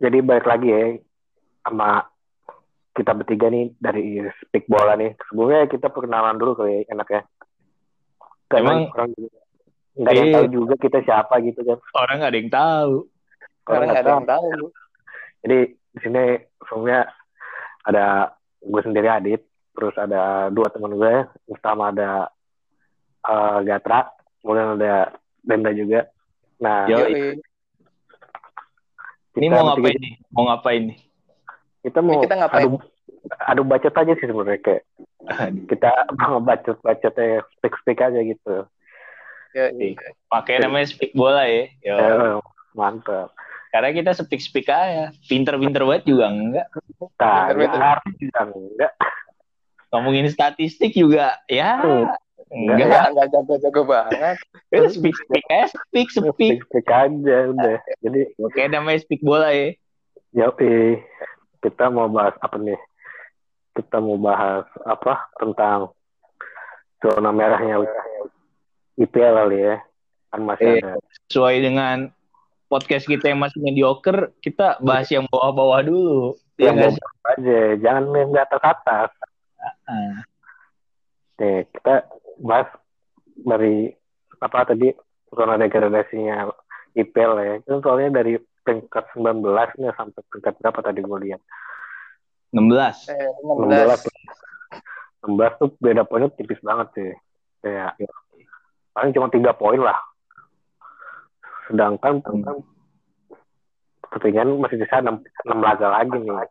jadi balik lagi ya sama kita bertiga nih dari speak bola nih. Sebelumnya kita perkenalan dulu kali ya, enak ya. Karena Emang orang nggak ada yang Iya. tahu juga kita siapa gitu kan. orang nggak ada yang tahu. Karena nggak ada yang tahu. Jadi di sini sebelumnya ada gue sendiri Adit, terus ada dua teman gue, pertama ada eh, Gatra, kemudian ada Denda juga. Nah, Yo. Ini kita mau ngapain nih? Mau ngapain nih? Kita mau Ini kita ngapain? adu adu bacot aja sih sebenarnya kayak kita mau bacot-bacotnya speak-speak aja gitu. Yoi. Pakai namanya speak bola ya. Yo. Eh, mantap. Karena kita speak speak aja. Pinter-pinter banget juga enggak. Ngerti juga enggak. Ngomongin statistik juga ya. Hmm. Enggak. Nggak nggak jago-jago banget. Eh, speak speak aja. Speak speak. Speak-speak aja udah. Jadi Oke namanya speak bola ya. Yoi, kita mau bahas apa nih? Kita mau bahas apa tentang zona merahnya IPL kali ya. Kan masih Iya. ada. Sesuai dengan podcast kita yang masih mediocre, kita bahas yang bawah-bawah dulu. Yang Ya, bahas aja, jangan yang di atas-atas. Ah. Nih, kita bahas dari apa tadi zona degradasinya IPL ya. Itu soalnya dari peringkat 19 nih sampai peringkat berapa tadi gue lihat. 16. Eh, 16 16. 16 tuh beda poinnya tipis banget sih. Kayak paling cuma tiga poin lah. Sedangkan pertandingan masih sisa 6, 6 laga lagi nih.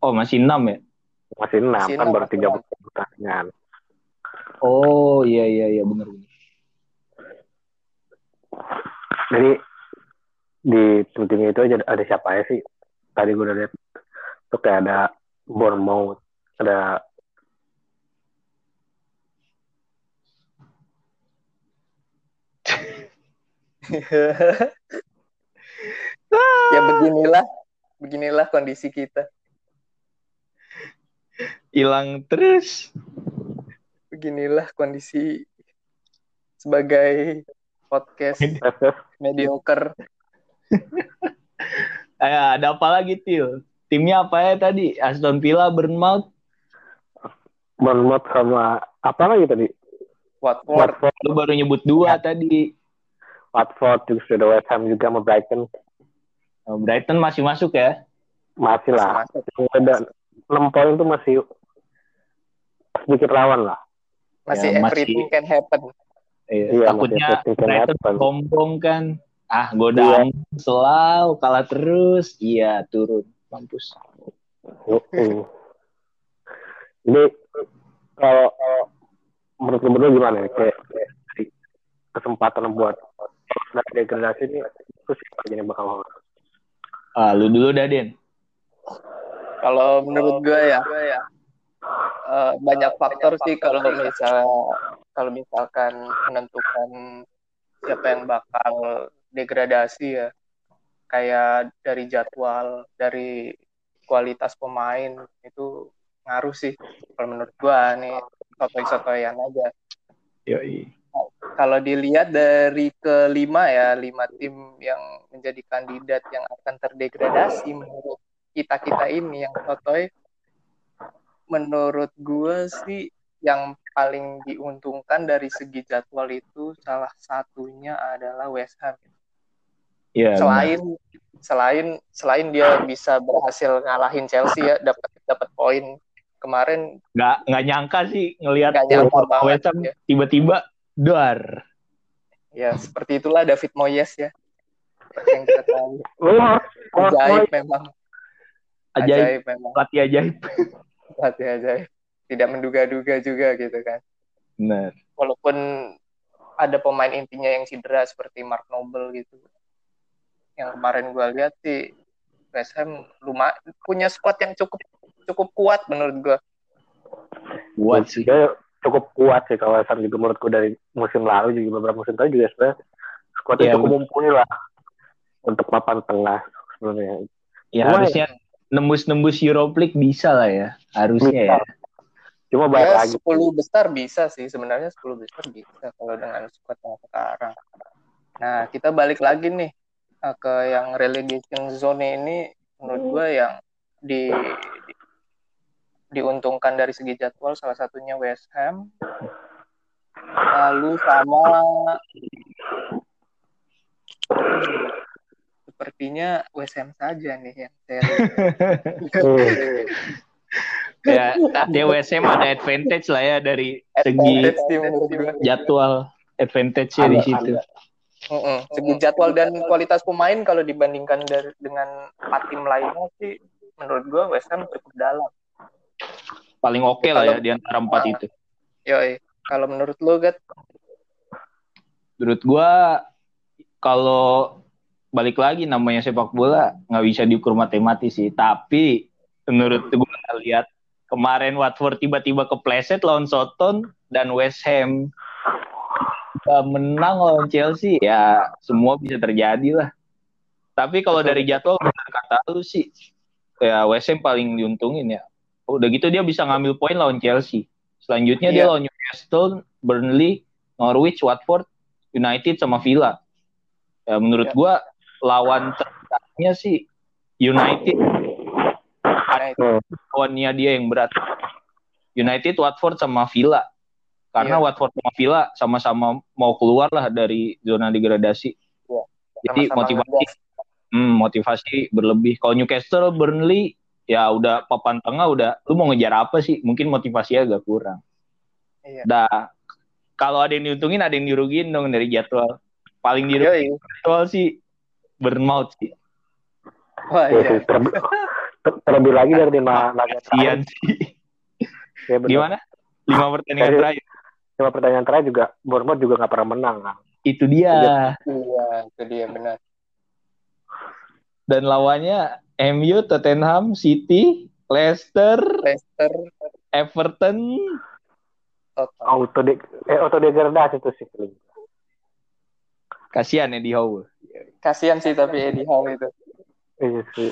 Oh masih 6 ya? Masih 6 Masih kan enam, baru masih 3 enam. pertandingan. Oh iya iya iya benar. Jadi di tim-tim itu aja ada siapa ya sih? Tadi gue udah lihat tuh kayak ada Bournemouth, ada ya beginilah, beginilah kondisi kita. Hilang terus. Beginilah kondisi sebagai podcast mediocre. Eh, ada apa lagi Til? Timnya apa ya tadi? Aston Villa, Bournemouth. Bournemouth sama apa lagi tadi? Watford. Watford, Lu baru nyebut dua tadi. Watford juga sudah West Ham juga sama Brighton Oh, Brighton masih masuk ya? masih lah. Masuk. Ada 6 poin tuh masih sedikit rawan lah. Masih Ya, masih- everything can happen. Iya, Iya, takutnya masih Brighton happen. sombong kan. Ah, godaan selalu kalah terus. Iya, turun. Mampus. Mm. Ini kalau kalau menurut lu berdua gimana ya? Kayak, kayak kesempatan buat dari degradasi ini terus siapa aja yang bakal lolos? Ah, lu dulu dah, Den. Kalau menurut gue ya, eh, banyak faktor sih kalau misal kalau misalkan menentukan siapa yang bakal degradasi ya, kayak dari jadwal, dari kualitas pemain itu ngaruh sih. Kalau menurut gue nih sotoy-sotoyan aja. Yoi. Kalau dilihat dari kelima ya, lima tim yang menjadi kandidat yang akan terdegradasi menurut kita-kita ini yang sotoy, menurut gue sih yang paling diuntungkan dari segi jadwal itu salah satunya adalah West Ham. Iya. Selain selain selain dia bisa berhasil ngalahin Chelsea ya, dapat dapat poin kemarin nggak nggak nyangka sih ngelihat West Ham ya. tiba-tiba dar. ya seperti itulah David Moyes ya. Yang kita tahu. Ajaib memang. Ajaib, Ajaib memang. pelatih ajaib. Pelatih ajaib. Tidak menduga-duga juga gitu kan. Benar. Walaupun ada pemain intinya yang cedera seperti Mark Noble gitu. Yang kemarin gue lihat sih West Ham lumayan punya squad yang cukup cukup kuat menurut gue. Kuat sih. cukup kuat sih kalau Sam juga menurutku dari musim lalu juga beberapa musim lalu juga sebenarnya skuadnya Iya, cukup mumpuni lah untuk papan tengah sebenarnya. Ya Cuma harusnya nembus-nembus Europa League bisa lah ya. Harusnya ya. Cuma balik Ya lagi 10 besar bisa sih sebenarnya 10 besar bisa kalau dengan squad yang sekarang. Nah kita balik lagi nih eh, ke yang relegation zone ini menurut gue yang di, di diuntungkan dari segi jadwal salah satunya West Ham lalu sama sepertinya Ham saja nih yang saya ya dia West Ham ada advantage lah ya dari segi Advantage gue. jadwal advantage-nya di Ada, situ. Mm-mm. Segi jadwal dan kualitas pemain kalau dibandingkan dari, dengan empat tim lainnya sih menurut gue Ham cukup dalam. Paling oke lah ya di antara empat itu. Yoi, kalau menurut lo Gat, Menurut gua kalau balik lagi namanya sepak bola nggak bisa diukur matematis sih. Tapi menurut gua lihat kemarin Watford tiba-tiba kepleset lawan Soton dan West Ham menang lawan Chelsea ya semua bisa terjadi lah. Tapi kalau dari jadwal benar kata lu sih ya West Ham paling diuntungin ya. Udah gitu dia bisa ngambil poin lawan Chelsea. Selanjutnya dia Iya. lawan Newcastle, Burnley, Norwich, Watford, United sama Villa. Ya, menurut Ya. gua lawan terdekatnya sih United nah, itu. lawannya dia yang berat. United, Watford sama Villa. Karena Iya. Watford sama Villa sama-sama mau keluar lah dari zona degradasi. Iya. Jadi Sama-sama motivasi hmm, motivasi berlebih. Kalau Newcastle, Burnley ya udah papan tengah udah lu mau ngejar apa sih? Mungkin motivasinya agak kurang. Iya. Dah kalau ada yang diuntungin ada yang dirugiin dong dari jadwal. Paling dirugiin Yoi. jadwal sih Bournemouth sih. Wah, Iya iya. ter- terlebih lagi dari lima laga Kasian terakhir. sih. Ya. Gimana? Lima pertandingan Dari- terakhir. Lima pertandingan terakhir juga Bournemouth juga nggak pernah menang kan. Itu dia. Iya, itu dia benar. Dan lawannya MU, Tottenham, City, Leicester, Leicester, Everton. Tottenham. Auto de eh auto degradasi itu sih. Kasihan Eddie Howe. Kasihan sih tapi Eddie Howe itu. Iya sih.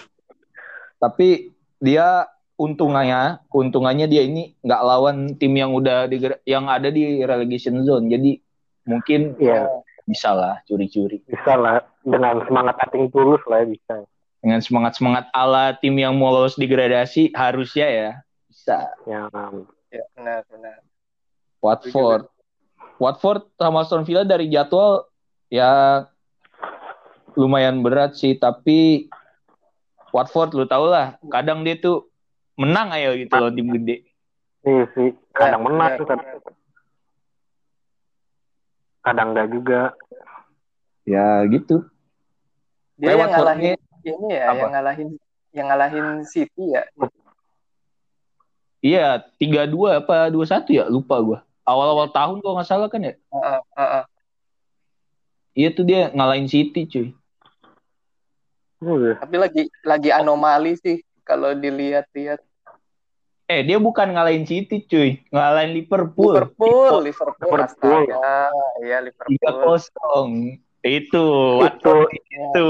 Tapi dia untungannya, keuntungannya dia ini nggak lawan tim yang udah di, yang ada di relegation zone. Jadi mungkin Iya, bisa lah curi-curi bisa lah dengan semangat ating tulus lah ya bisa. dengan semangat-semangat ala tim yang mau lolos degradasi harusnya ya bisa. Yang Ya, benar, benar. Watford. Watford sama Aston Villa dari jadwal ya lumayan berat sih, tapi Watford lu tau lah, kadang dia tuh menang aja gitu loh tim gede. iya sih kadang Ya, menang, benar, kadang, kadang enggak juga. Ya gitu. Dia yang Watford ngalahin ini ya, Apa? yang ngalahin yang ngalahin City ya. Iya, 3-2 apa 2-1 ya? Lupa gua. Awal-awal tahun kok nggak salah kan ya? Heeh, heeh. Iya tuh dia ngalahin City cuy. Iya. Tapi lagi lagi anomali sih kalau dilihat-lihat. Eh, dia bukan ngalahin City cuy, ngalahin Liverpool. Liverpool, Liverpool, Liverpool. astaga. Iya, Liverpool. 3-0. Itu, Itu Ya, itu.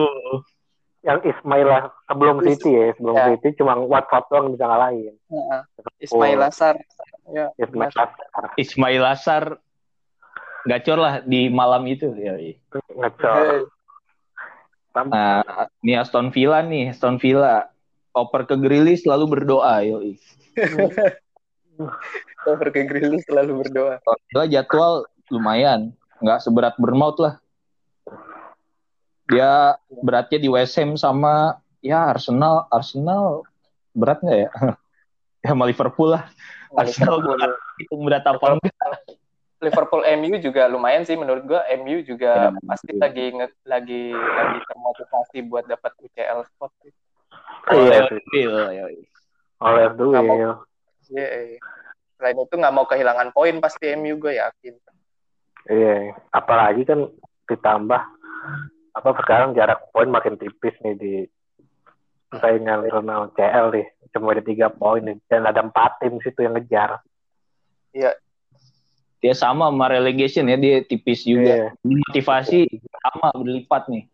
yang Ismail sebelum Is- City ya, sebelum ya. City cuma Watford doang bisa ngalahin. heeh. Ismail Assar. Ya, Ismail. Assar Ismail Assar gacor lah di malam itu. Ya, iya. Tam- Nah, ini Aston Villa nih, Aston Villa. Oper ke Grilis selalu berdoa, yoi. Over ke Grealish selalu berdoa. Aston Villa jadwal lumayan, nggak seberat Bournemouth lah. Dia beratnya di West Ham sama ya Arsenal, Arsenal berat nggak ya? ya sama Liverpool lah. Arsenal Liverpool, Itu berat apa enggak? Liverpool MU juga lumayan sih menurut gua. MU juga Ya, pasti betul. lagi nge- lagi lagi termotivasi buat dapat UCL spot sih. Iya Oleh dulu ya. Iya. iya. Selain itu nggak mau kehilangan poin pasti MU gue yakin. Iya, apalagi kan ditambah apa sekarang jarak poin makin tipis nih di persaingan internal CL nih. Cuma ada tiga poin nih. dan ada empat tim situ yang ngejar. Dia sama sama relegation ya, dia tipis juga. Iya, Motivasi sama berlipat nih.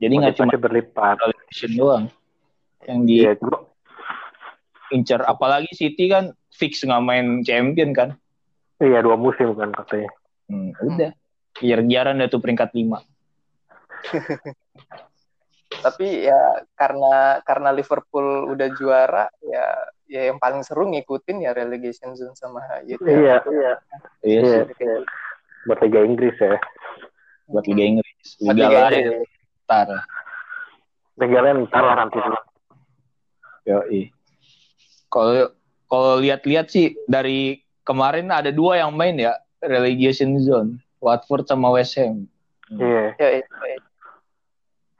Jadi nggak cuma berlipat. relegation doang yang Iya, cuma diincar. Apalagi City kan fix nggak main champion kan. iya dua musim kan katanya. Hmm, udah. Kejar-kejaran dah tuh peringkat 5. tapi ya karena karena Liverpool udah juara ya ya yang paling seru ngikutin ya relegation zone sama gitu Iya, iya. Iya sih. Iya, iya. Buat Liga Inggris ya. Buat Liga Inggris. Liga Liga lain Inggris. ntar. Liga lain ntar lah nanti. Yoi. Kalau kalau lihat-lihat sih dari kemarin ada dua yang main ya relegation zone, Watford sama West Ham. Iya. ya, ya, ya.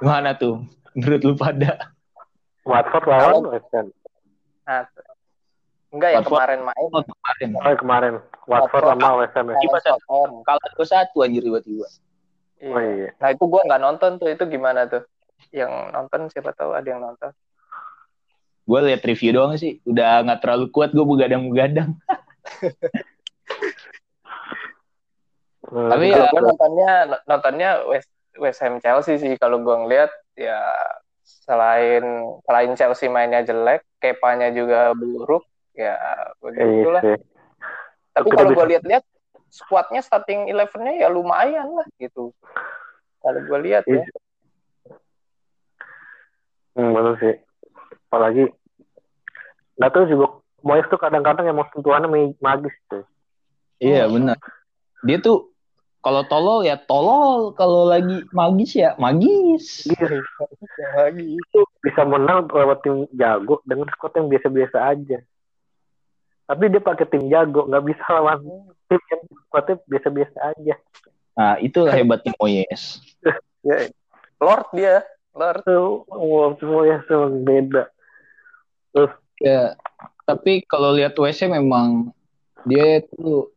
Gimana tuh menurut lu pada? Watford lawan West Ham. Nah, enggak Watford. kemarin main Oh, kemarin. Oh, kemarin. Watford Watford. sama West Ham ya. Gimana? lawan Southampton. Kalah dua satu anjir tiba-tiba. Iya. Oh iya. Nah itu gua nggak nonton tuh itu gimana tuh? Yang nonton siapa tahu ada yang nonton. Gue lihat review doang sih, udah nggak terlalu kuat gue begadang-begadang. Hmm, Tapi Kalau ya- gua nontonnya nontonnya West West Ham Chelsea sih kalau gua ngeliat ya selain selain Chelsea mainnya jelek, Kepanya juga buruk, ya iya begitulah. sih. Tapi Kita kalau gua lihat-lihat squadnya starting elevennya ya lumayan lah gitu. Kalau gua lihat ya. Iya. Hmm, betul sih. Apalagi nggak tahu juga Moyes tuh kadang-kadang emang sentuhannya ma- magis tuh. Iya benar. Dia tuh kalau tolol ya tolol, kalau lagi magis ya magis. Iya. Lagi. Itu bisa menang lewat tim jago dengan squad yang biasa-biasa aja. Tapi dia pakai tim jago, nggak bisa lawan tim yang squadnya biasa-biasa aja. Nah itu hebatnya Moyes. Ya, Lord dia, Lord. Tuh, wow, Moyes tuh beda. Terus Ya, tapi kalau lihat WC memang dia itu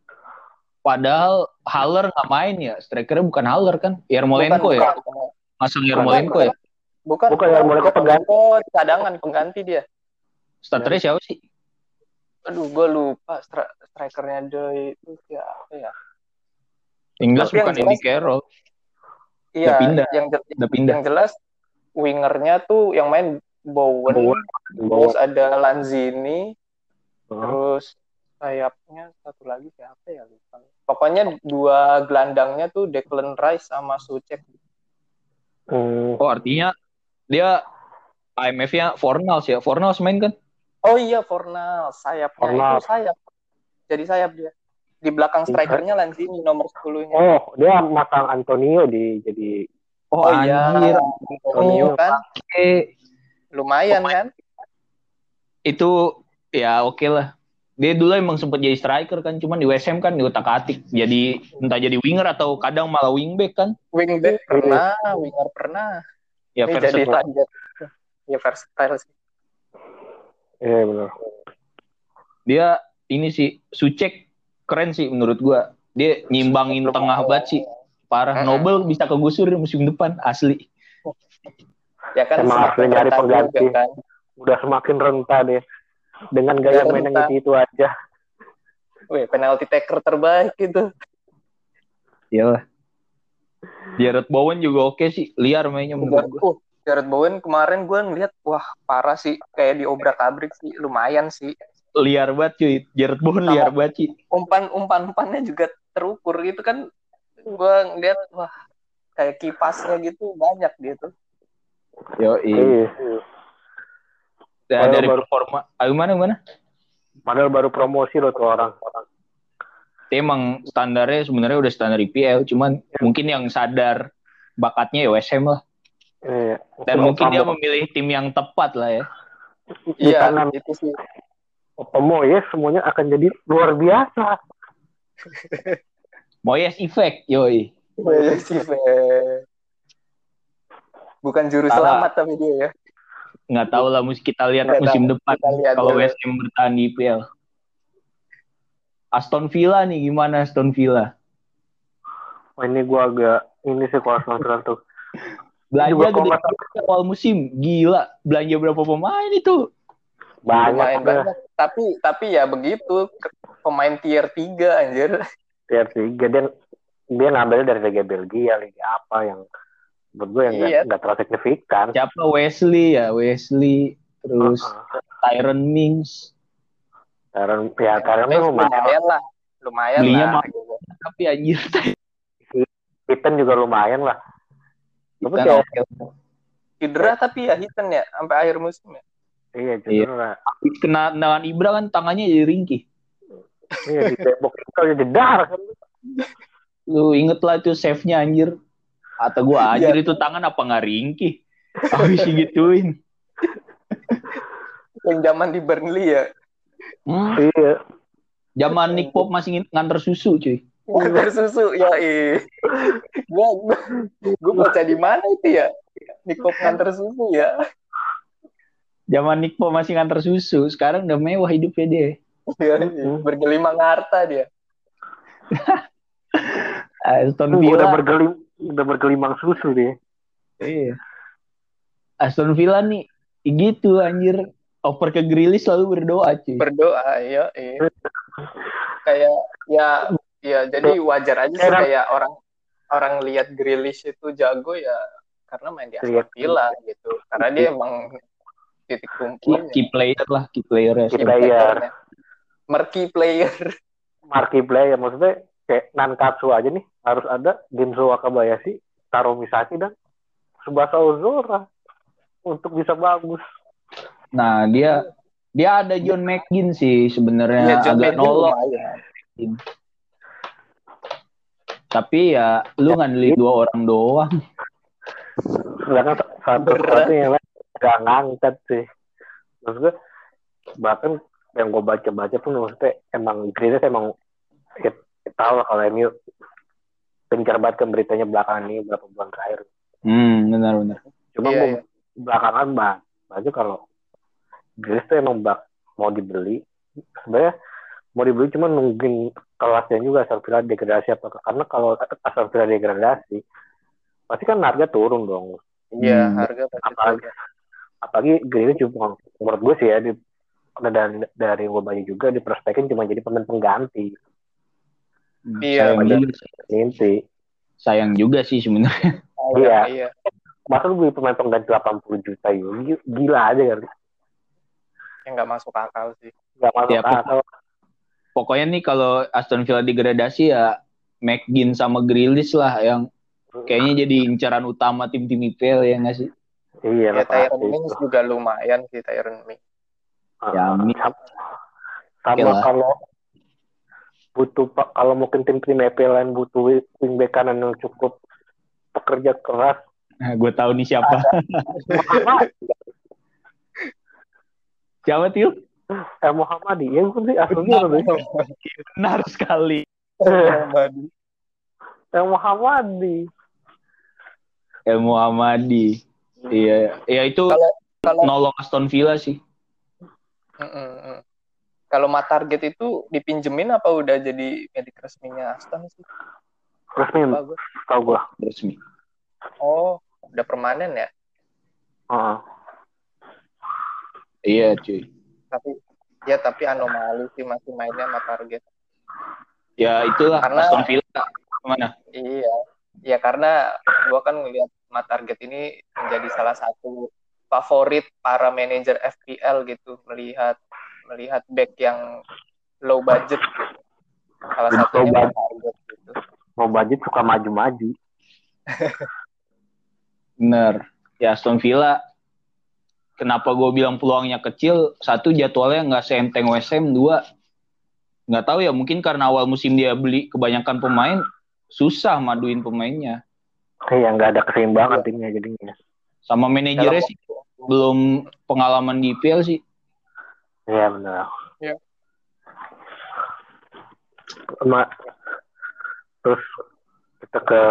padahal Haller nggak main ya, strikernya bukan Haller kan, Yarmolenko Bukan, ya, bukan, masang Yarmolenko ya. Bukan, Bukan, Yarmolenko pengganti. Yarmolenko cadangan pengganti dia. Starternya siapa sih? Aduh, gue lupa stri- strikernya dia itu siapa ya? Inggris bukan Andy jelas- Carroll, Iya, Udah pindah. yang udah pindah. yang jelas wingernya tuh yang main Bowen, Bowen. terus ada Lanzini, terus sayapnya satu lagi siapa ya lupa. Pokoknya dua gelandangnya tuh Declan Rice sama Sucek. Hmm. Oh artinya dia IMF-nya Fornals ya, Fornals main kan? Oh iya, Fornal, sayapnya Fornals. itu sayap. Jadi sayap dia. Di belakang strikernya Lanzini nomor 10-nya. Oh, dia masang Antonio di jadi Oh, anjir. Antonio kan Oke. lumayan kan? Itu ya oke lah. Dia dulu emang sempat jadi striker kan, cuman di WSM kan diutak atik. Jadi entah jadi winger atau kadang malah wingback kan. Wingback pernah, winger pernah. Ya Ini jadi versatile. lanjut. Ya versatile sih. Iya benar. dia ini sih Sucek keren sih menurut gua. Dia nyimbangin Lumayan. tengah banget sih. Parah. Mm-mm. Nobel bisa kegusur musim depan asli. Ya kan Emang harus nyari pengganti. kan. Udah semakin renta deh. Dengan gaya main yang itu, itu aja. Wih, penalti taker terbaik gitu. Iyalah. Jared Bowen juga oke sih. Liar mainnya menurut gua. Uh, Jared Bowen kemarin gue ngeliat, wah parah sih. Kayak diobrak-abrik sih, lumayan sih. Liar banget cuy. Jared Bowen Sama- liar banget sih. Umpan-umpan-umpannya juga terukur gitu kan. Gue ngeliat, wah kayak kipasnya gitu banyak gitu. Yo, Iya. Nah, dari Baru- performa. Ayo mana mana? Padahal baru promosi loh tuh orang. Dia emang standarnya sebenarnya udah standar IPL, cuman mungkin yang sadar bakatnya ya WSM lah. Iya. Dan mungkin dia memilih tim yang tepat lah ya. Iya, itu sih. Ya semuanya akan jadi luar biasa. Moyes effect, yoi. Iya sih, Fe. Bukan juru Salah. selamat tapi dia ya. Nggak tahu lah, mesti kita lihat Nggak musim tahu. depan lihat kalau. West Ham bertahan di IPL. Aston Villa nih gimana Aston Villa? Wah, ini gua agak ini sih kalau nonton tuh. Belanja gede awal musim, gila. Belanja berapa pemain itu? Banyak deh. banyak. Tapi tapi ya begitu pemain tier 3 anjir. tier tiga dia dia ngambil dari Liga Belgia Liga apa yang menurut gue yang Iya. nggak terlalu signifikan Siapa Wesley ya, Wesley, terus Heeh. Tyron Mings. Taran ya Taran Tapi lumayan lumayan lah. Lumayan Belinya lah. Tapi anjir, Pippen juga lumayan lah tapi kayak oke. cedera tapi ya Hiten ya sampai akhir musim ya. Iya, Iya. cedera. Kena tendangan Ibra kan tangannya jadi ringkih. Iya, di tembok itu aja jedar kan. Lu inget lah itu save-nya anjir. Atau gua Iya. anjir itu tangan apa nggak ringkih? Habis digituin. Yang zaman di Burnley ya. Hmm, Iya. zaman Nick Pop masih nganter susu cuy. Nganter susu ya. Gua gua, gua baca di mana itu ya? Nikop nganter susu ya. Zaman Nick Pop masih nganter susu. Sekarang udah mewah hidupnya dia. Ya, bergelimang harta dia. Aston Udah Villa. bergelim udah bergelimang susu dia. Iya. Aston Villa nih gitu anjir. Oper ke Grilis selalu berdoa cuy. Berdoa ya, iya. Kayak ya ya jadi wajar aja sih Kayak- orang orang lihat Grealish itu jago ya karena main di Aston. Villa gitu. Karena dia emang titik kumpulnya. Key player lah, key player ya. Key player. Marquee player. Marquee player maksudnya kayak Nankatsu aja nih harus ada Genzo Wakabayashi, Taro Misaki dan Subasa Ozora untuk bisa bagus. Nah, dia dia ada John McGinn sih Ya, sebenarnya John agak McGinn nolok. Tapi ya lu ngandelin dua orang doang. Sedangkan satu satu yang lain gak ngangkat sih. Maksud gue bahkan yang gue baca-baca pun maksudnya emang Grealish emang ya, tahu lah kalau MU gencar banget kan beritanya belakangan ini beberapa bulan terakhir. Hmm, benar benar. Cuma mau iya. belakangan bang, aja kalau Grealish tuh emang bak mau dibeli. Sebenarnya mau dibeli cuma nungguin kelasnya juga asal Villa degradasi apa karena kalau asal Villa degradasi pasti kan harga turun dong. Iya, Hmm. harga pasti Apalagi- turun. Apalagi Grealish cuma menurut gue sih ya di dari dari gue baca juga di prospekin cuma jadi pemain pengganti Iya, sayang juga, sih. inti. sayang juga sih sebenarnya. Ah, Iya. iya. Masa lu beli pemain pengganti 80 juta euro Gila- aja kan. Yang nggak masuk akal sih. Gak masuk Pak. akal. Pokoknya nih kalau Aston Villa degradasi ya McGinn sama Grealish lah yang kayaknya jadi incaran utama tim-tim IPL ya nggak sih? Iya, Ya, lah, Tyron Mings juga lumayan sih Tyron Mings. Ya, Mings. sama, kalau butuh pak kalau mungkin tim-tim EPL lain butuh wingback kanan yang cukup pekerja keras gue tahu nih siapa. siapa Til? eh Muhammadi ya gue sih aslinya tuh Benar sekali. eh Muhammadi El Muhammadi. Iya, ya itu Kalau- kalau- nolong Aston Villa sih. Mm-mm, mm. Kalau target itu dipinjemin apa udah jadi milik resminya Aston sih? resmi Bagus. tau gue Resmi. Oh, udah permanen ya. Heeh. Iya, cuy. Tapi ya tapi anomali sih masih mainnya sama target. Ya itulah Karena- Aston Villa ke mana? Iya. Ya karena gua kan ngelihat sama target ini menjadi salah satu favorit para manajer FPL gitu melihat melihat back yang low budget gitu. Salah Low satunya budget. gitu. mau budget suka maju-maju Bener. Ya Aston Villa. Kenapa gue bilang peluangnya kecil? Satu jadwalnya nggak seenteng West Ham. Dua nggak tahu ya mungkin karena awal musim dia beli kebanyakan pemain susah maduin pemainnya. kayak nggak ada keseimbangan timnya jadinya Sama manajernya sih belum pengalaman di IPL sih. Iya benar. Iya. sama terus kita ke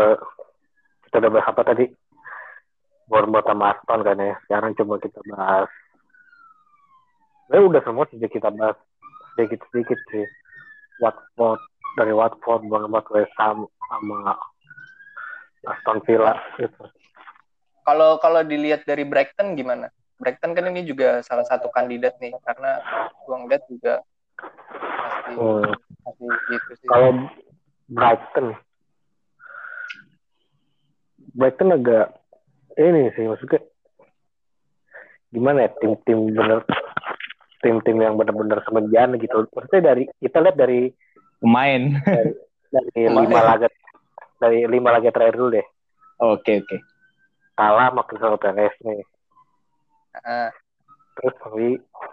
kita udah bahas apa tadi? Bournemouth sama Aston kan ya. Sekarang coba kita bahas ya udah semua sih kita bahas. Sedikit sedikit sih. Watford dari Watford Bournemouth West Ham sama Aston Villa gitu. Kalau kalau dilihat dari Brighton gimana? Brighton kan ini juga salah satu kandidat nih karena gua ngeliat juga masih Hmm. masih gitu sih. kalau Brighton Brighton agak ini sih maksudnya gimana ya tim-tim bener tim-tim yang benar-benar semedian gitu maksudnya dari kita lihat dari Pemain. dari Pemain. lima laga dari lima laga terakhir dulu deh Oke oke. kalah sama Crystal Palace nih. Ah, Terus tapi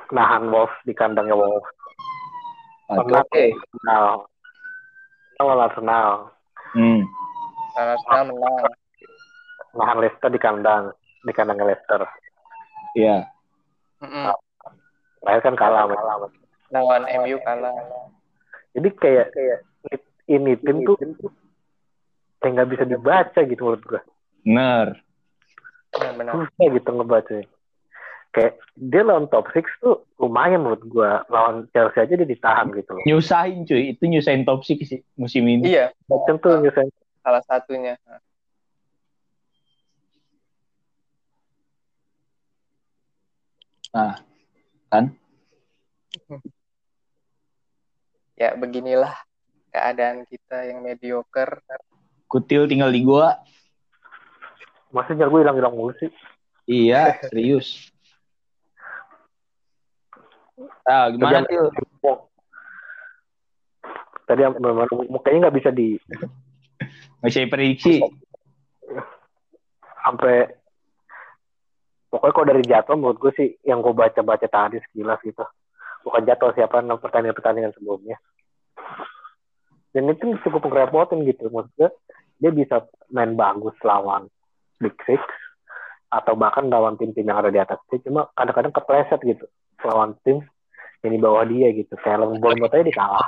nahan Wolves di kandangnya Wolves. Oke. Menang Arsenal. Lawan Arsenal. Hmm. Arsenal menang. Nahan Leicester di kandang. Di kandangnya Leicester. Iya. Mm-mm. Terakhir kan kalah. sama- Lawan MU kalah. Jadi kayak kayak ini tim tuh kayak nggak bisa dibaca gitu menurut gua. Bener. Benar-benar. Susah gitu ngebaca. Kayak dia lawan top 6 tuh lumayan menurut gua. Lawan Chelsea aja dia ditahan gitu loh. Nyusahin cuy. Itu nyusahin top six sih musim ini. Iya, Macam tuh nyusahin. salah satunya. Nah, kan? Ya beginilah keadaan kita yang mediocre. Kutil tinggal di gua. Maksudnya gue hilang-hilang mulu sih. Iya, serius. Ah, gimana Tadi yang- Tadi yang mukanya nggak bisa di Masih prediksi. sampai pokoknya kalau dari jatuh menurut gue sih yang gue baca-baca tadi sekilas gitu. Bukan jatuh siapa pertandingan-pertandingan sebelumnya. Dan itu cukup ngerepotin gitu. Gue dia bisa main bagus lawan Big Six atau bahkan lawan tim-tim yang ada di atas dia. Cuma kadang-kadang kepleset gitu lawan tim yang di bawah dia gitu kayak lawan Bournemouth aja dikalah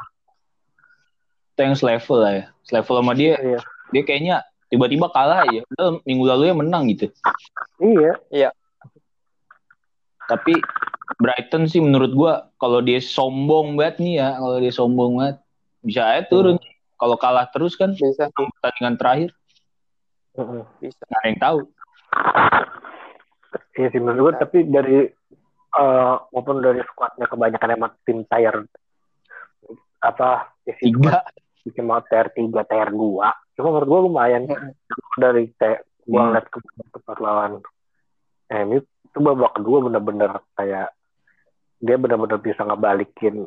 Itu yang selevel lah ya. Selevel sama dia, iya dia kayaknya tiba-tiba kalah ya. Padahal minggu lalu ya menang gitu. iya Tapi Brighton sih menurut gua kalau dia sombong banget nih ya, kalau dia sombong banget bisa aja turun. Kalau kalah terus kan Bisa, pertandingan terakhir Mm-mm. bisa. nggak ada yang tahu. Iya sih menurut gue tapi dari eh maupun dari squadnya kebanyakan emang tim tier apa isi Tiga. cuma tier tiga tier dua cuma menurut gue lumayan Mm-mm. dari kayak gue Hmm. ngeliat ke tempat lawan MU itu babak kedua bener-bener kayak dia bener-bener bisa ngebalikin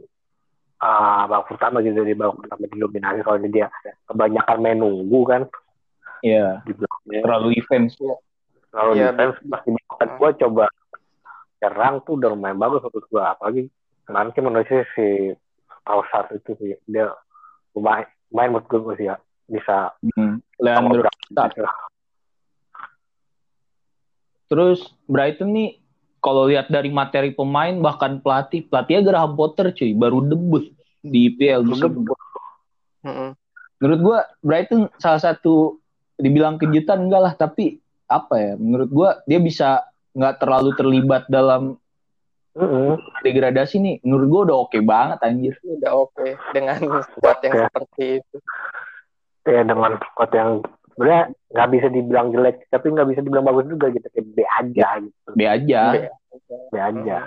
ah babak pertama gitu dari babak pertama didominasi soalnya dia kebanyakan main nunggu kan Iya, di belakangnya terlalu defense. kalau Iya, defense pas di babak gue coba serang tuh udah lumayan bagus menurut gue apalagi kemarin sih menurut saya si Trossard itu sih dia lumayan lumayan menurut gue sih ya bisa Hmm. Leandro. Terus Brighton nih kalau lihat dari materi pemain bahkan pelatih, pelatihnya Graham Potter cuy, baru debut di IPL. Baru musim debut. Mm-mm. menurut gua Brighton salah satu dibilang kejutan enggak lah tapi apa ya menurut gua dia bisa nggak terlalu terlibat dalam Mm-mm. degradasi nih menurut gua udah oke banget anjir Udah oke dengan squad yang Oke. seperti itu. ya dengan squad yang sebenarnya nggak bisa dibilang jelek tapi nggak bisa dibilang bagus juga gitu kayak B aja gitu B aja. B aja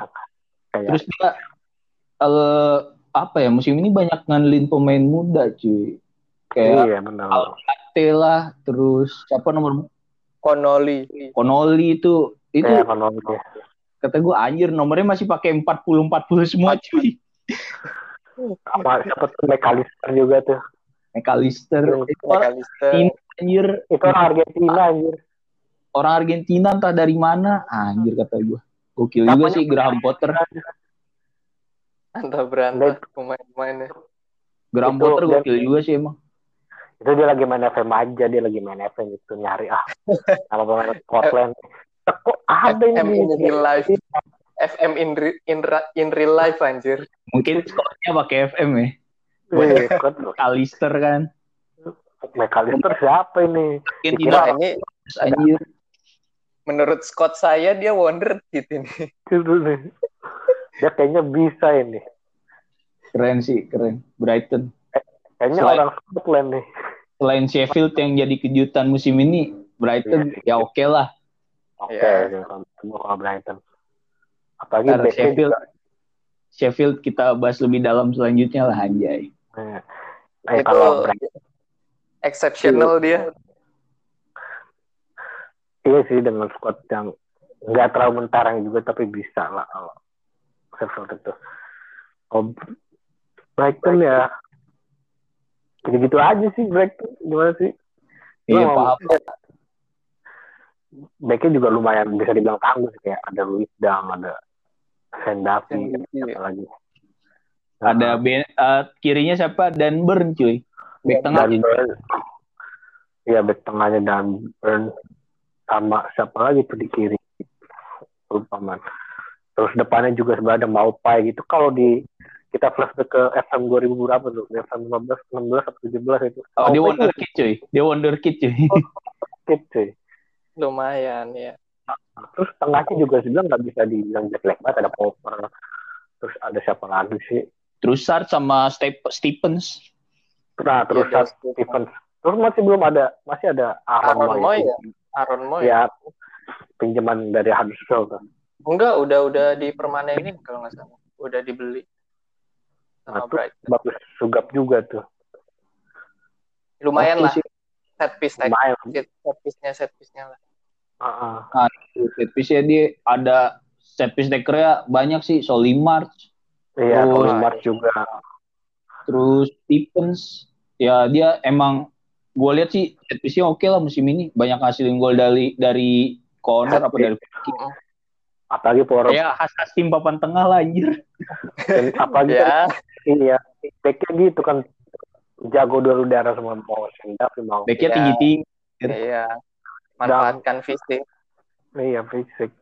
kayak terus dia eh, apa ya musim ini banyak ngandelin pemain muda cuy kayak iya benar lah terus siapa nomor Connolly. Konoli itu itu kayak ekonomi kata gue anjir nomornya masih pakai 40 40 semua cuy. Sama siapa tuh. McAllister. Juga tuh orang McAllister. anjir. Itu orang Argentina anjir. Orang Argentina entah dari mana. Anjir kata gue gokil juga sih Graham Potter. Antah berantah pemain-pemainnya. Graham Itu Potter dan- gokil juga sih emang. Itu dia lagi main FM aja dia lagi main FM itu nyari ah. Kalau pemain Scotland kok ada FM ini in real life. FM in, re- in, ra- in real life anjir. mungkin skornya pakai FM ya? Iya, Scott- McAllister kan? McAllister siapa ini? Nah, ini anjir. Menurut Scott saya dia wonderkid ini. itu nih. Dia kayaknya bisa ini. Keren sih keren. Brighton. Kayaknya Selain- orang Scotland nih. Selain Sheffield yang jadi kejutan musim ini Brighton ya oke lah oke Iya. semua kalau Brighton. Apalagi Ntar Sheffield juga. Sheffield kita bahas lebih dalam selanjutnya lah anjay. Nah, Itu kalau Brighton exceptional dia. iya sih dengan squad yang nggak terlalu mentarang juga tapi bisa lah kalau Sheffield itu. Oh, Brighton ya gitu-gitu aja sih Brighton. Gimana sih? Iya backnya juga lumayan bisa dibilang tangguh sih kayak ada Luis Dang ada Sendavi Sendavi, apa lagi Ada ben, eh, kirinya siapa? Dan Burn cuy. Back tengah. Dan Burn iya back tengahnya dan Burn sama siapa lagi tuh di kiri? Lupa man. Terus depannya juga sebenarnya ada Maupai gitu. Kalau di kita flashback ke FM 2000 berapa tuh? FM 15 16 atau 17 itu. Oh, dia wonder kid cuy. Dia wonder kid cuy. skip, cuy lumayan ya. Terus tengahnya juga sebenarnya nggak bisa dibilang jelek banget ada Popper terus ada siapa lagi sih? Trussard sama Step Stevens. nah terus Stevens. Stevens terus masih belum ada masih ada Aaron, Aaron Moy. Ya? Aaron Moy. Ya pinjaman dari Huddersfield kan enggak udah udah dipermanenin kalau nggak salah. Udah dibeli. Sama Nah, Brighton. bagus sugap juga tuh. Lumayan Oke lah. sih. set piece lumayan. Set piece-nya set piece-nya lah Heeh. Set piece ya dia ada set piece takernya banyak sih. Solimar, iya. Mark juga terus Stevens. Ya dia emang gue lihat sih set piece-nya oke lah musim ini. Banyak hasilin gol dari dari corner apa dari apalagi power ya khas khas tim papan tengah lah anjir. apalagi ya iya backnya gitu kan jago dulu darah semua mau sendap mau Backnya Iya. tinggi tinggi. iya manfaatkan fisik. Iya fisik.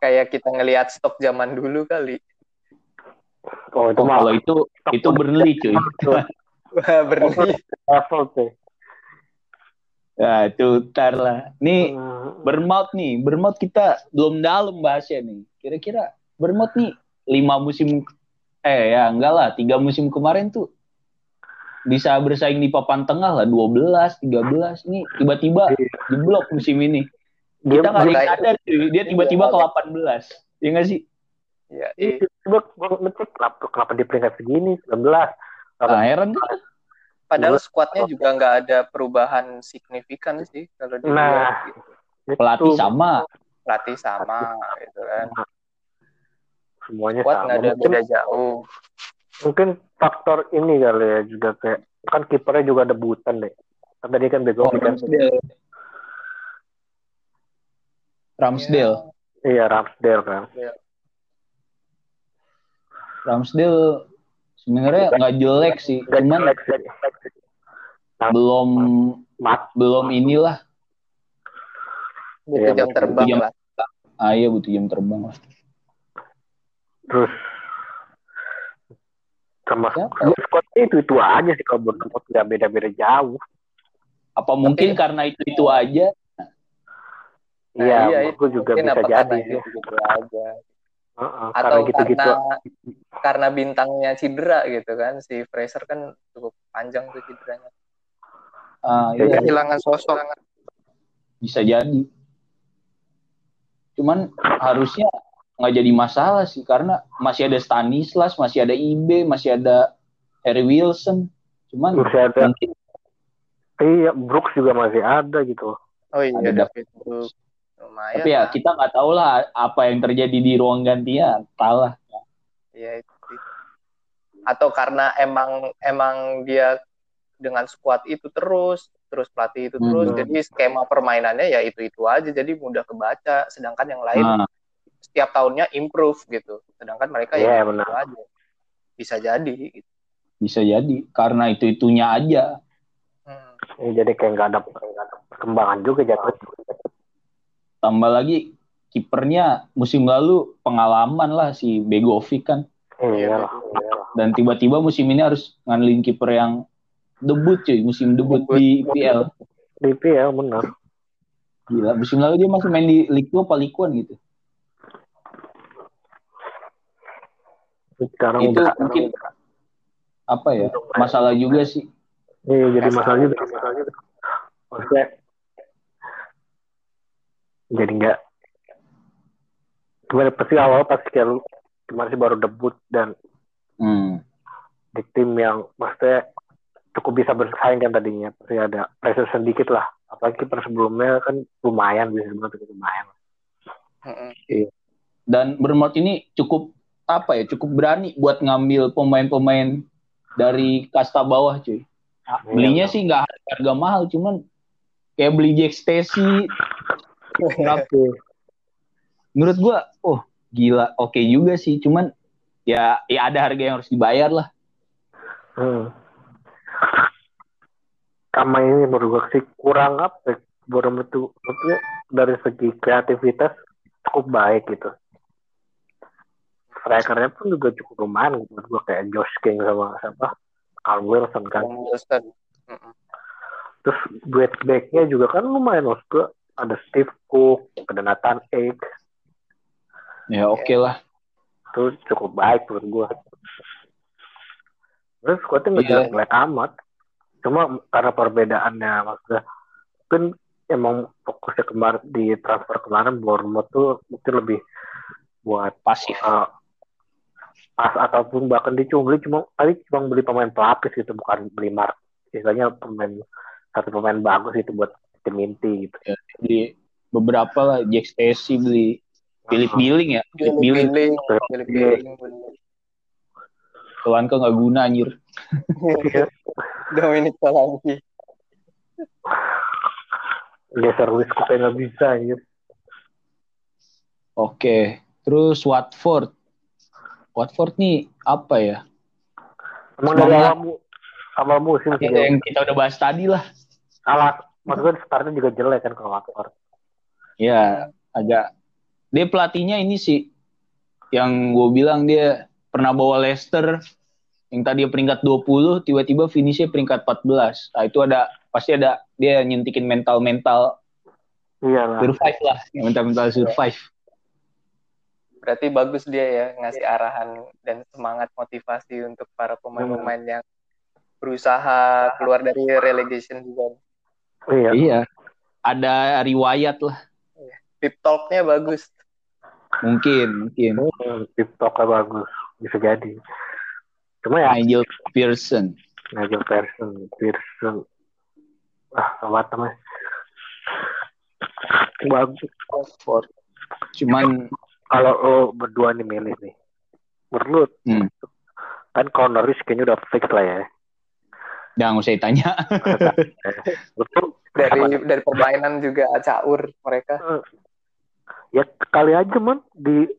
Kayak kita ngelihat stok zaman dulu kali. Oh itu Oh, kalau itu itu Burnley cuy. Wah, berhenti level tuh Ya itu ntar lah. Nih Hmm. Bermaut nih, Bermaut kita belum dalam bahasnya nih. Kira-kira Bermaut nih lima musim eh ya enggak lah, tiga musim kemarin tuh bisa bersaing di papan tengah lah 12, 13 nih tiba-tiba jeblok musim ini. dia Kita nggak ada dia- yang sadar cuy, dia tiba-tiba ke 18. Ya nggak sih? ya Iya, iya. gue ngecek kenapa, kenapa di peringkat segini 19 Nah, heran kan? padahal skuadnya juga nggak ada perubahan signifikan sih kalau dilihat Nah. gitu. Pelatih Itu sama. pelatih sama gitu kan semuanya skuad sama nggak ada beda jauh mungkin faktor ini kali ya juga kayak kan kipernya juga debutan deh kan tadi kan bego Oh, kan Ramsdale. Ramsdale. iya Ramsdale kan Ramsdale sebenarnya nggak jelek sih, Gak cuman jelek sih. belum mat belum inilah butuh Iya, jam terbang Jam- lah Ah iya butuh jam terbang lah. terus sama sama squadnya itu itu aja sih kalau bertemu tidak beda beda jauh. Apa mungkin karena itu itu aja? Nah, iya iya, menurut gue juga bisa apa jadi karena sih gitu aja. Heeh, atau karena gitu gitu karena karena bintangnya cedera gitu kan si Fraser kan cukup panjang tuh cederanya. Ah, Iya, iya, kehilangan sosok. Bisa jadi. Cuman harusnya nggak jadi masalah sih karena masih ada Stanislas, masih ada Ibe, masih ada Harry Wilson. Cuman masih ada mungkin iya Brooks juga masih ada gitu oh iya Ada David lumayan tapi ya lah. kita nggak tahu lah apa yang terjadi di ruang gantian. Talah. Iya itu sih. Atau karena emang emang dia dengan skuad itu terus, terus pelatih itu terus, Hmm. jadi skema permainannya ya itu itu aja, jadi mudah kebaca. Sedangkan yang lain Nah, setiap tahunnya improve gitu. Sedangkan mereka Iya, ya benar. itu aja. Bisa jadi. Gitu. bisa jadi karena itu itunya aja. Hmm. Ya, jadi kayak nggak ada, perkembangan juga jatuh Tambah lagi kipernya musim lalu pengalaman lah si Begovic kan. iya dan tiba-tiba musim ini harus ngandelin kiper yang debut cuy musim debut Debut. di IPL di PL benar gila musim lalu dia masih main di Ligue 2 apa Ligue 1 gitu sekarang itu udah. mungkin apa ya masalah juga sih. Iya jadi masalah juga masalah juga. maksudnya jadi nggak gimana pasti awal pasti kayak lu kemarin sih baru debut dan hmm. di tim yang maksudnya cukup bisa bersaing kan tadinya. Pasti ada pressure sedikit lah. Apalagi kiper sebelumnya kan lumayan bisa banget lumayan. Hmm. dan Bournemouth ini cukup apa ya cukup berani buat ngambil pemain-pemain dari kasta bawah cuy Iya, belinya sih nggak harga mahal cuman kayak beli Jack Stacy menurut gua oh gila oke juga sih cuman ya ya ada harga yang harus dibayar lah Hmm. Sama ini menurut gue sih kurang apa Bournemouth itu maksudnya dari segi kreativitas cukup baik gitu. Strikernya pun juga cukup lumayan gitu. menurut gue kayak Josh King sama siapa Carl Wilson kan. Wilson. Terus duet backnya juga kan lumayan maksud gue ada Steve Cook, ada Nathan Ake, ya oke lah itu cukup baik menurut gue. Terus squadnya nggak Iya. amat. Cuma karena perbedaannya maksudnya mungkin emang fokusnya kemarin di transfer kemarin Bournemouth tuh mungkin lebih buat pasif uh, pas ataupun bahkan dia cuma beli cuma tadi cuma beli pemain pelapis gitu bukan beli mark. Sisanya pemain satu pemain bagus itu buat tim inti gitu. Beli beberapa lah Jack Stacy beli Philip Billing ya Philip Billing tuan kan nggak guna anjir. Dominic Solanke. Luis Cook kayak nggak bisa gitu oke terus Watford Watford nih apa ya? Emang dari Semangat. awal mu awal musim sih yang kita udah bahas tadi lah. Salah. Maksudnya startnya juga jelek kan kalau Watford. Ya agak dia pelatihnya ini sih yang gue bilang dia pernah bawa Leicester yang tadi peringkat 20 tiba-tiba finishnya peringkat 14 nah itu ada pasti ada dia nyentikin mental-mental. Iya lah. Survive lah yang mental-mental survive Berarti bagus dia ya ngasih arahan dan semangat motivasi untuk para pemain-pemain yang berusaha keluar dari relegation zone. iya. Iya. Ada riwayat lah. Pip talk-nya bagus. mungkin mungkin. Hmm, TikToknya bagus. Bisa jadi. Cuma ya Nigel Pearson. Nigel Pearson Pearson. Ah apa namanya bagus. Cuman kalau lo berdua nih milih nih menurut lu Hmm. kan kalau Norwich kayaknya udah fix lah ya. Jangan usah ditanya. Betul Dari dari permainan juga caur mereka. ya kali aja man. Di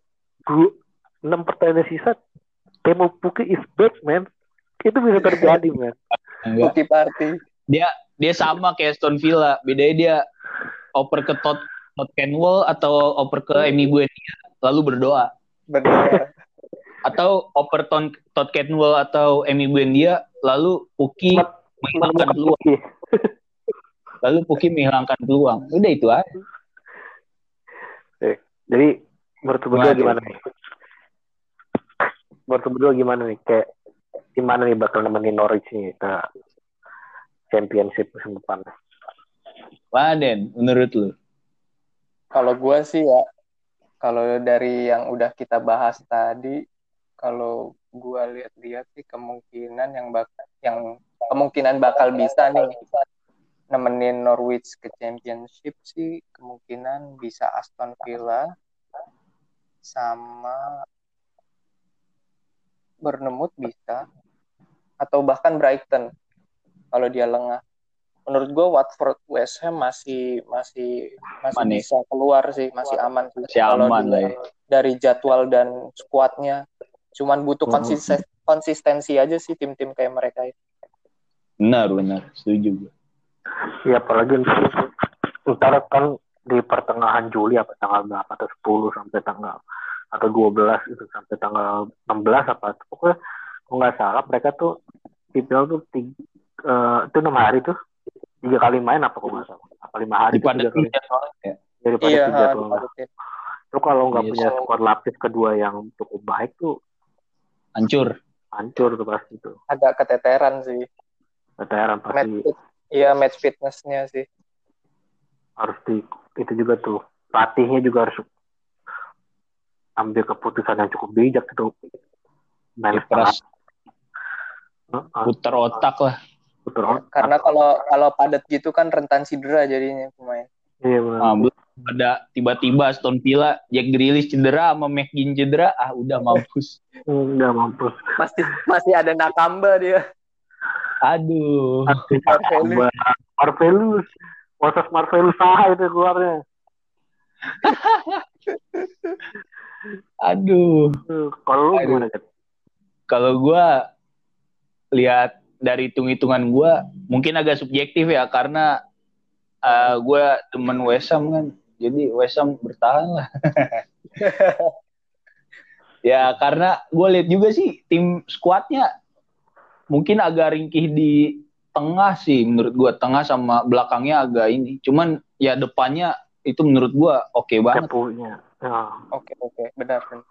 du- enam pertandingan sisa Temo Puki is back man. Itu bisa terjadi man. Putih party. dia dia sama kayak Aston Villa. Bedanya dia oper ke Todd Todd Canwell atau oper ke Emi Buendia lalu berdoa. Benar. atau oper Ton, Todd Canwell atau Emi Buendia lalu Puki menghilangkan peluang. Lalu Puki menghilangkan peluang. Udah itu aja. Jadi menurut berdua gimana nih? Menurut berdua gimana nih? Kayak gimana nih bakal nemenin Norwich nih ke championship musim depan? Waden menurut lu? Kalau gua sih ya, kalau dari yang udah kita bahas tadi, kalau gua lihat-lihat sih kemungkinan yang bakal yang kemungkinan bakal bisa nih nemenin Norwich ke championship sih kemungkinan bisa Aston Villa sama Bournemouth bisa atau bahkan Brighton kalau dia lengah. Menurut gue Watford West Ham masih masih masih Aman ya? bisa keluar sih, masih aman sih. Masih Kalau aman lah dilihat dari jadwal dan skuadnya, cuman butuh Hmm. konsisten- konsistensi aja sih tim-tim kayak mereka itu. benar benar setuju gue ya apalagi ntar, ntar kan di pertengahan Juli apa tanggal berapa atau 10 sampai tanggal atau 12 itu sampai tanggal 16 apa pokoknya kalau nggak salah mereka tuh IPL tuh tiga, eh, itu enam hari tuh tiga kali main apa kok nggak salah? Apa lima hari tuh tiga kali? ya? Daripada Iya, tiga tuh dipadutin. Lu kalau nggak Iya, punya squad lapis kedua yang cukup baik tuh hancur. hancur tuh pasti tuh. Agak keteteran sih. Match pasti. Fit, iya match fitnessnya sih. harus di itu juga tuh pelatihnya juga harus ambil keputusan yang cukup bijak gitu main keras setengah putar otak lah otak. Karena kalau kalau padat gitu kan rentan cedera jadinya pemain. iya benar Ah, belum ada tiba-tiba Aston Villa Jack Grealish cedera sama McGinn cedera ah udah mampus nggak mampus Masih masih ada Nakamba dia. aduh Marvelous. Marvelous Moses Marvelisa itu keluarnya. Aduh. Kalau lu Aduh. gimana, Jet? Kalau gua lihat dari hitung-hitungan gua mungkin agak subjektif ya karena uh, gua temen Wesam kan. Jadi Wesam bertahan lah. ya karena gue lihat juga sih tim skuadnya mungkin agak ringkih di tengah sih menurut gua tengah sama belakangnya agak ini. Cuman ya depannya itu menurut gua oke banget. Cepunya. Ya. Oke oke benar benar.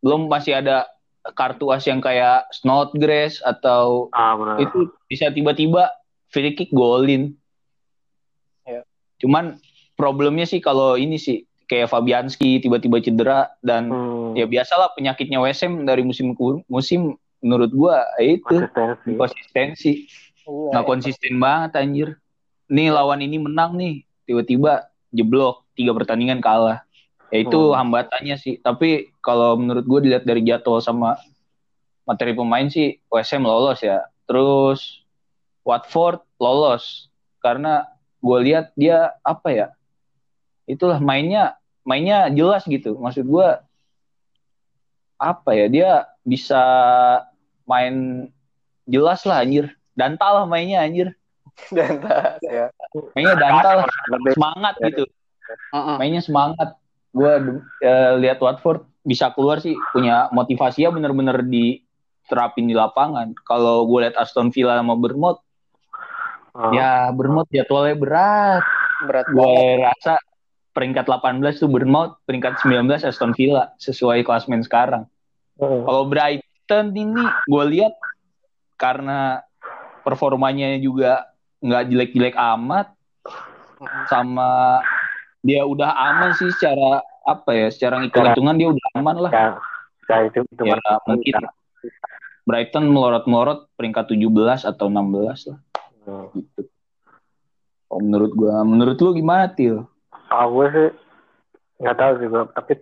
Belum masih ada kartu as yang kayak Snodgrass atau Ah, benar. itu bisa tiba-tiba free kick golin. Ya. Cuman problemnya sih kalau ini sih kayak Fabianski tiba-tiba cedera dan Hmm, ya biasalah penyakitnya WSM dari musim ke musim menurut gua ya itu konsistensi. konsistensi Iya, nggak konsisten banget anjir. Nih lawan ini menang nih tiba-tiba jeblok tiga pertandingan kalah. Ya itu Hmm. hambatannya sih. Tapi kalau menurut gue dilihat dari jadwal sama materi pemain sih WSM lolos ya. Terus Watford lolos karena gue lihat dia apa ya? Itulah mainnya mainnya jelas gitu. Maksud gue apa ya? Dia bisa main jelas lah anjir. Dantal lah mainnya anjir. Dan tak, ya. Mainnya dantal semangat gitu. Mainnya semangat. Gue lihat Watford bisa keluar sih punya motivasinya bener-bener diterapin di lapangan. Kalau gue lihat Aston Villa sama Bournemouth, ah, ya Bournemouth jadwalnya berat. Berat banget. Gue rasa peringkat 18 tuh Bournemouth, peringkat 19 Aston Villa sesuai klasmen sekarang. hmm. Kalau Brighton ini gue lihat karena performanya juga nggak jelek-jelek amat sama dia udah aman sih secara apa ya secara hitung-hitungan dia udah aman lah ya, ya itu itu ya mungkin Brighton melorot-melorot peringkat 17 atau 16 lah Hmm. gitu. Oh, menurut gua, menurut lu gimana Til? Ah, gue sih nggak tahu sih gue, tapi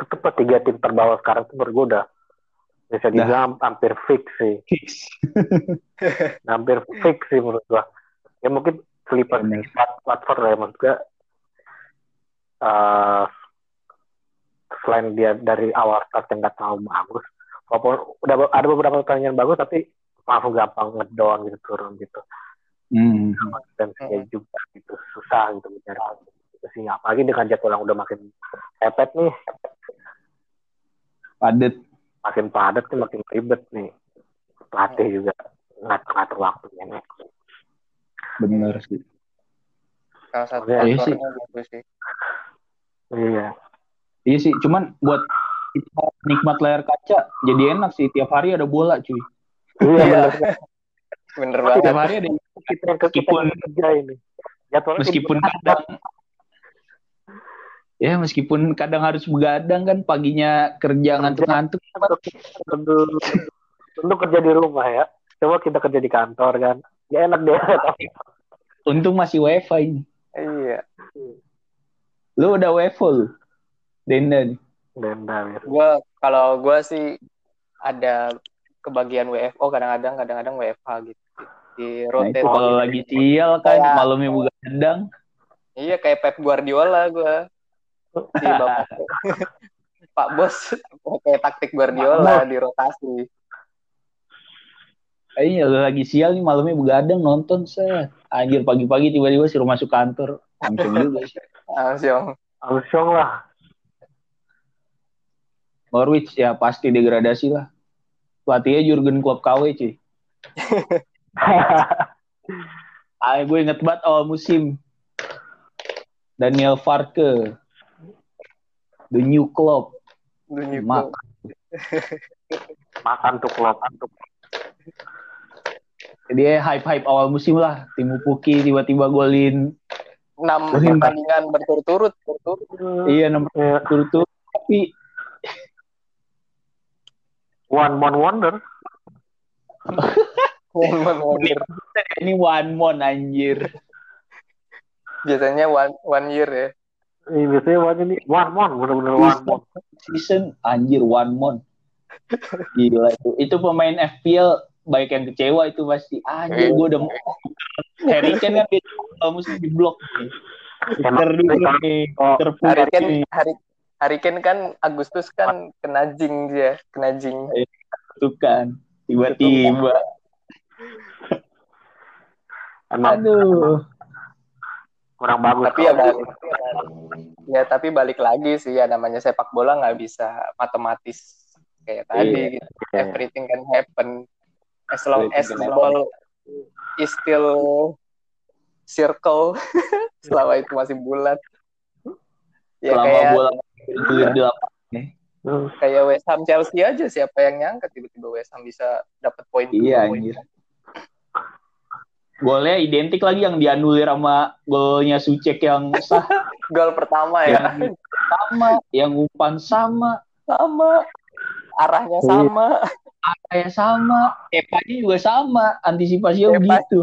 tetep tiga tim terbawah sekarang tuh udah bisa dibilang hampir fix sih, hampir fix sih menurut gue. Ya mungkin Clippers Bener. Wat- Watford lah ya menurut gue. eh, selain dia dari awal start yang nggak terlalu bagus, walaupun udah ada beberapa pertandingan bagus tapi langsung gampang ngedown gitu turun gitu. Hmm. konsistensinya juga gitu susah gitu mencari gitu sih apalagi dengan jadwal yang udah makin mepet nih Padet. makin padat nih makin ribet nih pelatih juga ngatur ngatur waktunya nih Bener sih. Salah satu Iya sih. gitu sih. iya Iya sih, cuman buat kita nikmat layar kaca jadi enak sih. Tiap hari ada bola cuy. iya bener. Banget. Tiap hari ada kita yang Meskipun- kerja ini. Jadwalnya meskipun kadang ya meskipun kadang harus begadang kan paginya kerja ngantuk-ngantuk. Tentu tentu kerja di rumah ya. Coba kita kerja di kantor kan. Ya enak deh. Untung masih wifi. Ini Iya. lu udah wifi lu Denda nih. denda ya. Gua kalau gua sih ada kebagian WFO kadang-kadang kadang-kadang WFH gitu. Di nah rotate. itu kalau lagi sial kan Kayak- malamnya begadang Iya kayak Pep Guardiola gua. Di bapak. Pak Bos kayak taktik Guardiola di rotasi. Iya, lu lagi sial nih malamnya begadang nonton set. Anjir pagi-pagi tiba-tiba suruh masuk kantor. Langsung juga sih. Langsung. langsung lah Norwich ya pasti degradasi lah. Pelatihnya Jurgen Klopp KW cuy. Ah, gue inget banget awal musim. Daniel Farke. The new Klopp. Dunia Mak. makan tuh klub tuh Dia hype-hype awal musim lah. Timu Puki tiba-tiba golin. enam pertandingan berturut-turut berturut Iya, nomor Ya, turut Tapi one man wonder. Wonder. ini one mon anjir. biasanya one one year ya. Ini biasanya one ini one mon bener-bener one mon. season anjir one month gila itu. Itu pemain FPL baik yang kecewa itu pasti. Anjir gue udah Harry Kane kan dia mesti di blok. Nih. Oh, terpuruk Hari Hari Ken kan Agustus kan kena jing dia, kena jing. Tuh kan, tiba-tiba. Aduh. kurang bagus. Tapi ya balik, ya tapi balik lagi sih ya namanya sepak bola nggak bisa matematis kayak tadi gitu. Iya. Everything can happen as long Everything as the ball is still circle selama itu masih bulat. Ya Selama kayak bola bergulir di lapangan. Hmm. kayak West Ham Chelsea aja siapa yang nyangka tiba-tiba West Ham bisa dapat poin Iya, poin. anjir. Golnya identik lagi yang dianulir sama golnya Sucek yang sah Gol pertama ya yang sama, yang umpan sama, sama arahnya sama kayak sama, Kepanya juga sama, antisipasinya Kepa. begitu.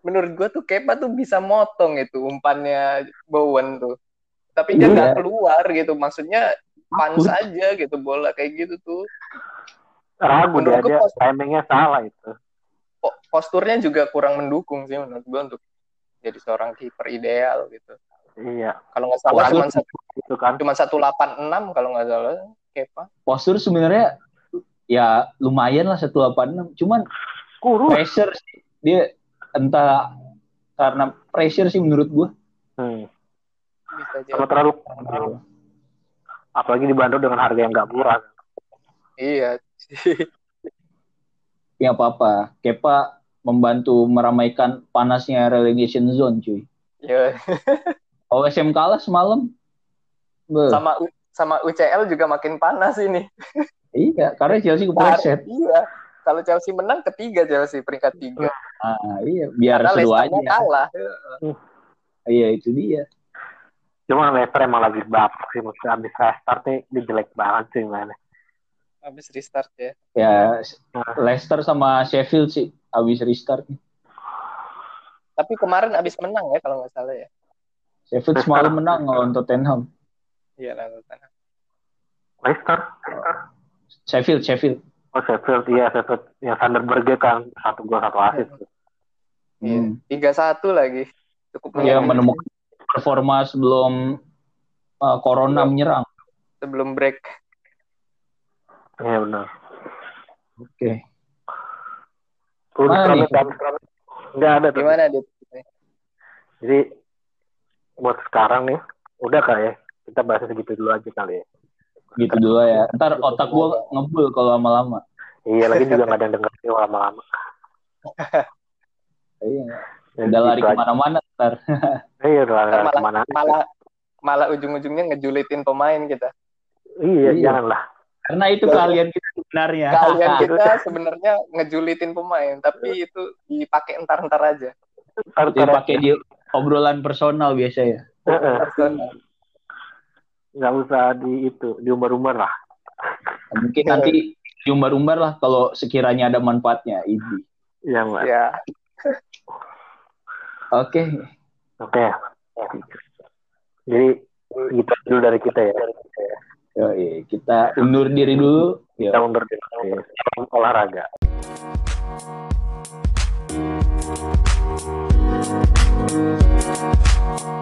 menurut gua tuh Kepa tuh bisa motong itu umpannya Bowen tuh tapi dia Iya. nggak keluar gitu maksudnya pan Takut. saja gitu bola kayak gitu tuh Ragu dia Menurutku aja, timingnya salah itu. Po- posturnya juga kurang mendukung sih menurut gua untuk jadi seorang kiper ideal gitu Iya, kalau nggak salah cuma satu itu kan. cuma satu delapan enam kalau nggak salah Kepa Postur sebenarnya ya lumayan lah 186, cuman Kurus. pressure sih. dia entah karena pressure sih menurut gua. Hmm. Sama terlalu apalagi dibantu dengan harga yang nggak murah. iya Ya apa-apa, Kepa membantu meramaikan panasnya relegation zone cuy. ya OSM kalah semalam. Beuh. sama U- sama UCL juga makin panas ini Iya, karena Chelsea kepleset. iya kalau Chelsea menang ketiga Chelsea peringkat tiga Ah, iya, biar karena seru aja. Kalah Iya, itu dia. Cuma Leicester emang lagi bapak sih, maksudnya abis restart nih, dia jelek banget sih mainnya. habis restart ya Ya, Leicester sama Sheffield sih habis restart. tapi kemarin habis menang ya kalau nggak salah ya Sheffield semalam menang lawan Tottenham. iya lah Tottenham. Leicester? Sheffield, Sheffield. Oh Sheffield, iya Sheffield. Yang Sanderberg kan, satu gol satu assist. Iya. Hmm. tiga satu lagi cukup Dia menang menemukan performa sebelum uh, Corona menyerang. sebelum break Iya benar. Oke. Ah, Promet. Nggak ada tuh. gimana dit Jadi buat sekarang nih, udah kali ya. Kita bahas segitu dulu aja kali ya. Gitu dulu ya. Ntar otak gua ngebul kalau lama-lama. Iya lagi juga nggak ada yang denger sih lama-lama. Iya. Ya, Udah lari ke mana-mana ntar. Iya udah lari Malah- ke mana malah malah ujung-ujungnya ngejulitin pemain kita Iya, Iya. janganlah. Karena itu Iya. kalian kita sebenarnya. kalian kita sebenarnya ngejulitin pemain tapi itu dipakai entar-entar aja Ntar- Dia ntar- pakai di obrolan personal biasa ya. Heeh. nggak usah di itu diumbar-umbar lah. Mungkin nanti diumbar-umbar lah kalau sekiranya ada manfaatnya. Ini. Iya mbak. ya Oke. Oke. Jadi gitu dulu dari kita ya. Yoi, kita undur diri dulu. Kita Yo. undur diri. Olahraga. Thank